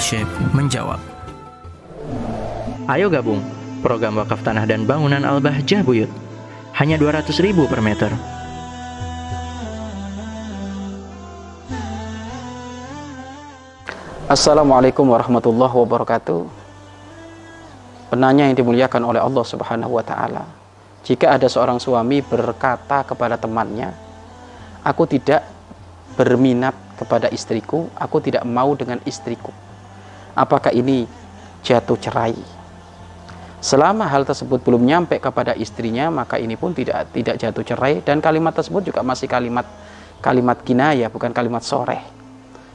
Syekh menjawab. Ayo gabung program wakaf tanah dan bangunan Al-Bahjah Buyut. Hanya 200 ribu per meter. Assalamualaikum warahmatullahi wabarakatuh. Penanya yang dimuliakan oleh Allah Subhanahu wa taala. Jika ada seorang suami berkata kepada temannya, "Aku tidak berminat kepada istriku, aku tidak mau dengan istriku." Apakah ini jatuh cerai? Selama hal tersebut belum nyampe kepada istrinya, maka ini pun tidak tidak jatuh cerai dan kalimat tersebut juga masih kalimat kalimat kinaya, bukan kalimat soreh.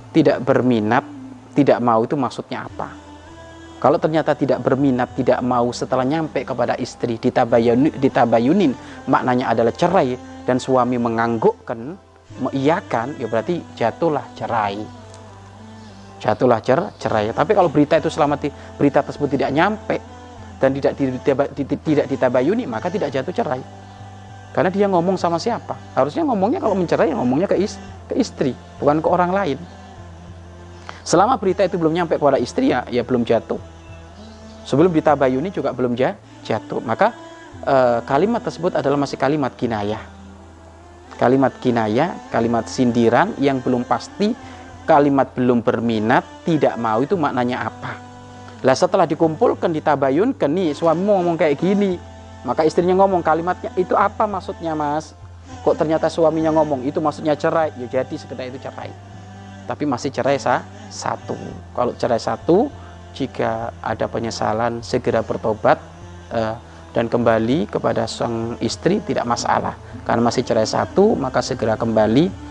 Tidak berminat, tidak mau itu maksudnya apa? Kalau ternyata tidak berminat, tidak mau setelah nyampe kepada istri ditabayun, ditabayunin maknanya adalah cerai dan suami menganggukkan, mengiyakan, ya berarti jatuhlah cerai. Jatuhlah cer, cerai. Tapi kalau berita itu selama berita tersebut tidak nyampe dan tidak tidak ditabayuni, maka tidak jatuh cerai. Karena dia ngomong sama siapa? Harusnya ngomongnya kalau mencerai ya ngomongnya ke, is, ke istri, bukan ke orang lain. Selama berita itu belum nyampe kepada istri ya, ya belum jatuh. Sebelum ditabayuni juga belum jatuh. Maka e, kalimat tersebut adalah masih kalimat kinayah. Kalimat kinayah, kalimat sindiran yang belum pasti, kalimat belum berminat, tidak mau itu maknanya apa. Lah setelah dikumpulkan ditabayunkan nih suamimu ngomong kayak gini, maka istrinya ngomong kalimatnya itu apa maksudnya mas? Kok ternyata suaminya ngomong itu maksudnya cerai? Ya jadi sekedar itu cerai tapi masih cerai sah, satu. Kalau cerai satu, jika ada penyesalan segera bertobat eh, dan kembali kepada sang istri tidak masalah. Karena masih cerai satu, maka segera kembali.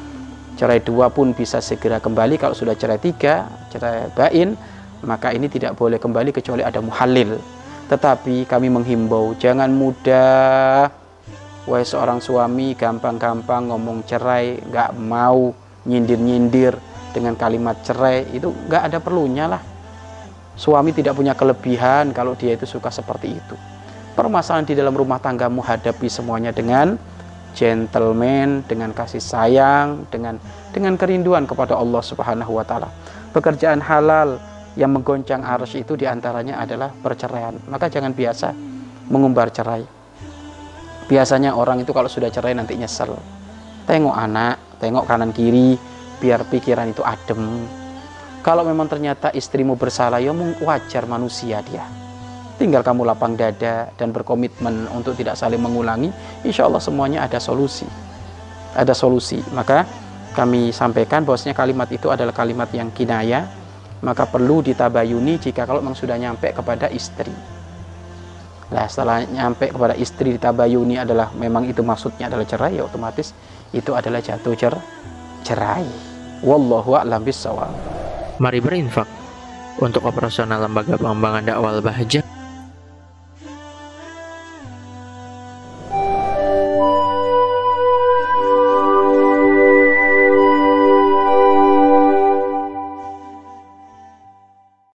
Cerai dua pun bisa segera kembali. Kalau sudah cerai tiga, cerai bain, maka ini tidak boleh kembali kecuali ada muhalil. Tetapi kami menghimbau jangan mudah Wahai seorang suami gampang-gampang ngomong cerai, nggak mau nyindir-nyindir, dengan kalimat cerai itu nggak ada perlunya lah suami tidak punya kelebihan kalau dia itu suka seperti itu permasalahan di dalam rumah tanggamu hadapi semuanya dengan gentleman dengan kasih sayang dengan dengan kerinduan kepada Allah Subhanahu wa taala. Pekerjaan halal yang menggoncang arus itu di antaranya adalah perceraian. Maka jangan biasa mengumbar cerai. Biasanya orang itu kalau sudah cerai nanti nyesel. Tengok anak tengok kanan kiri biar pikiran itu adem. Kalau memang ternyata istrimu bersalah ya wajar manusia dia tinggal kamu lapang dada dan berkomitmen untuk tidak saling mengulangi insya Allah semuanya ada solusi. Ada solusi. Maka kami sampaikan bahwasanya kalimat itu adalah kalimat yang kinaya maka perlu ditabayuni jika kalau memang sudah nyampe kepada istri. Nah setelah nyampe kepada istri ditabayuni adalah memang itu maksudnya adalah cerai ya otomatis itu adalah jatuh cer cerai. Wallahu a'lam bishawab. Mari berinfak untuk operasional lembaga pengembangan dakwah Bahjah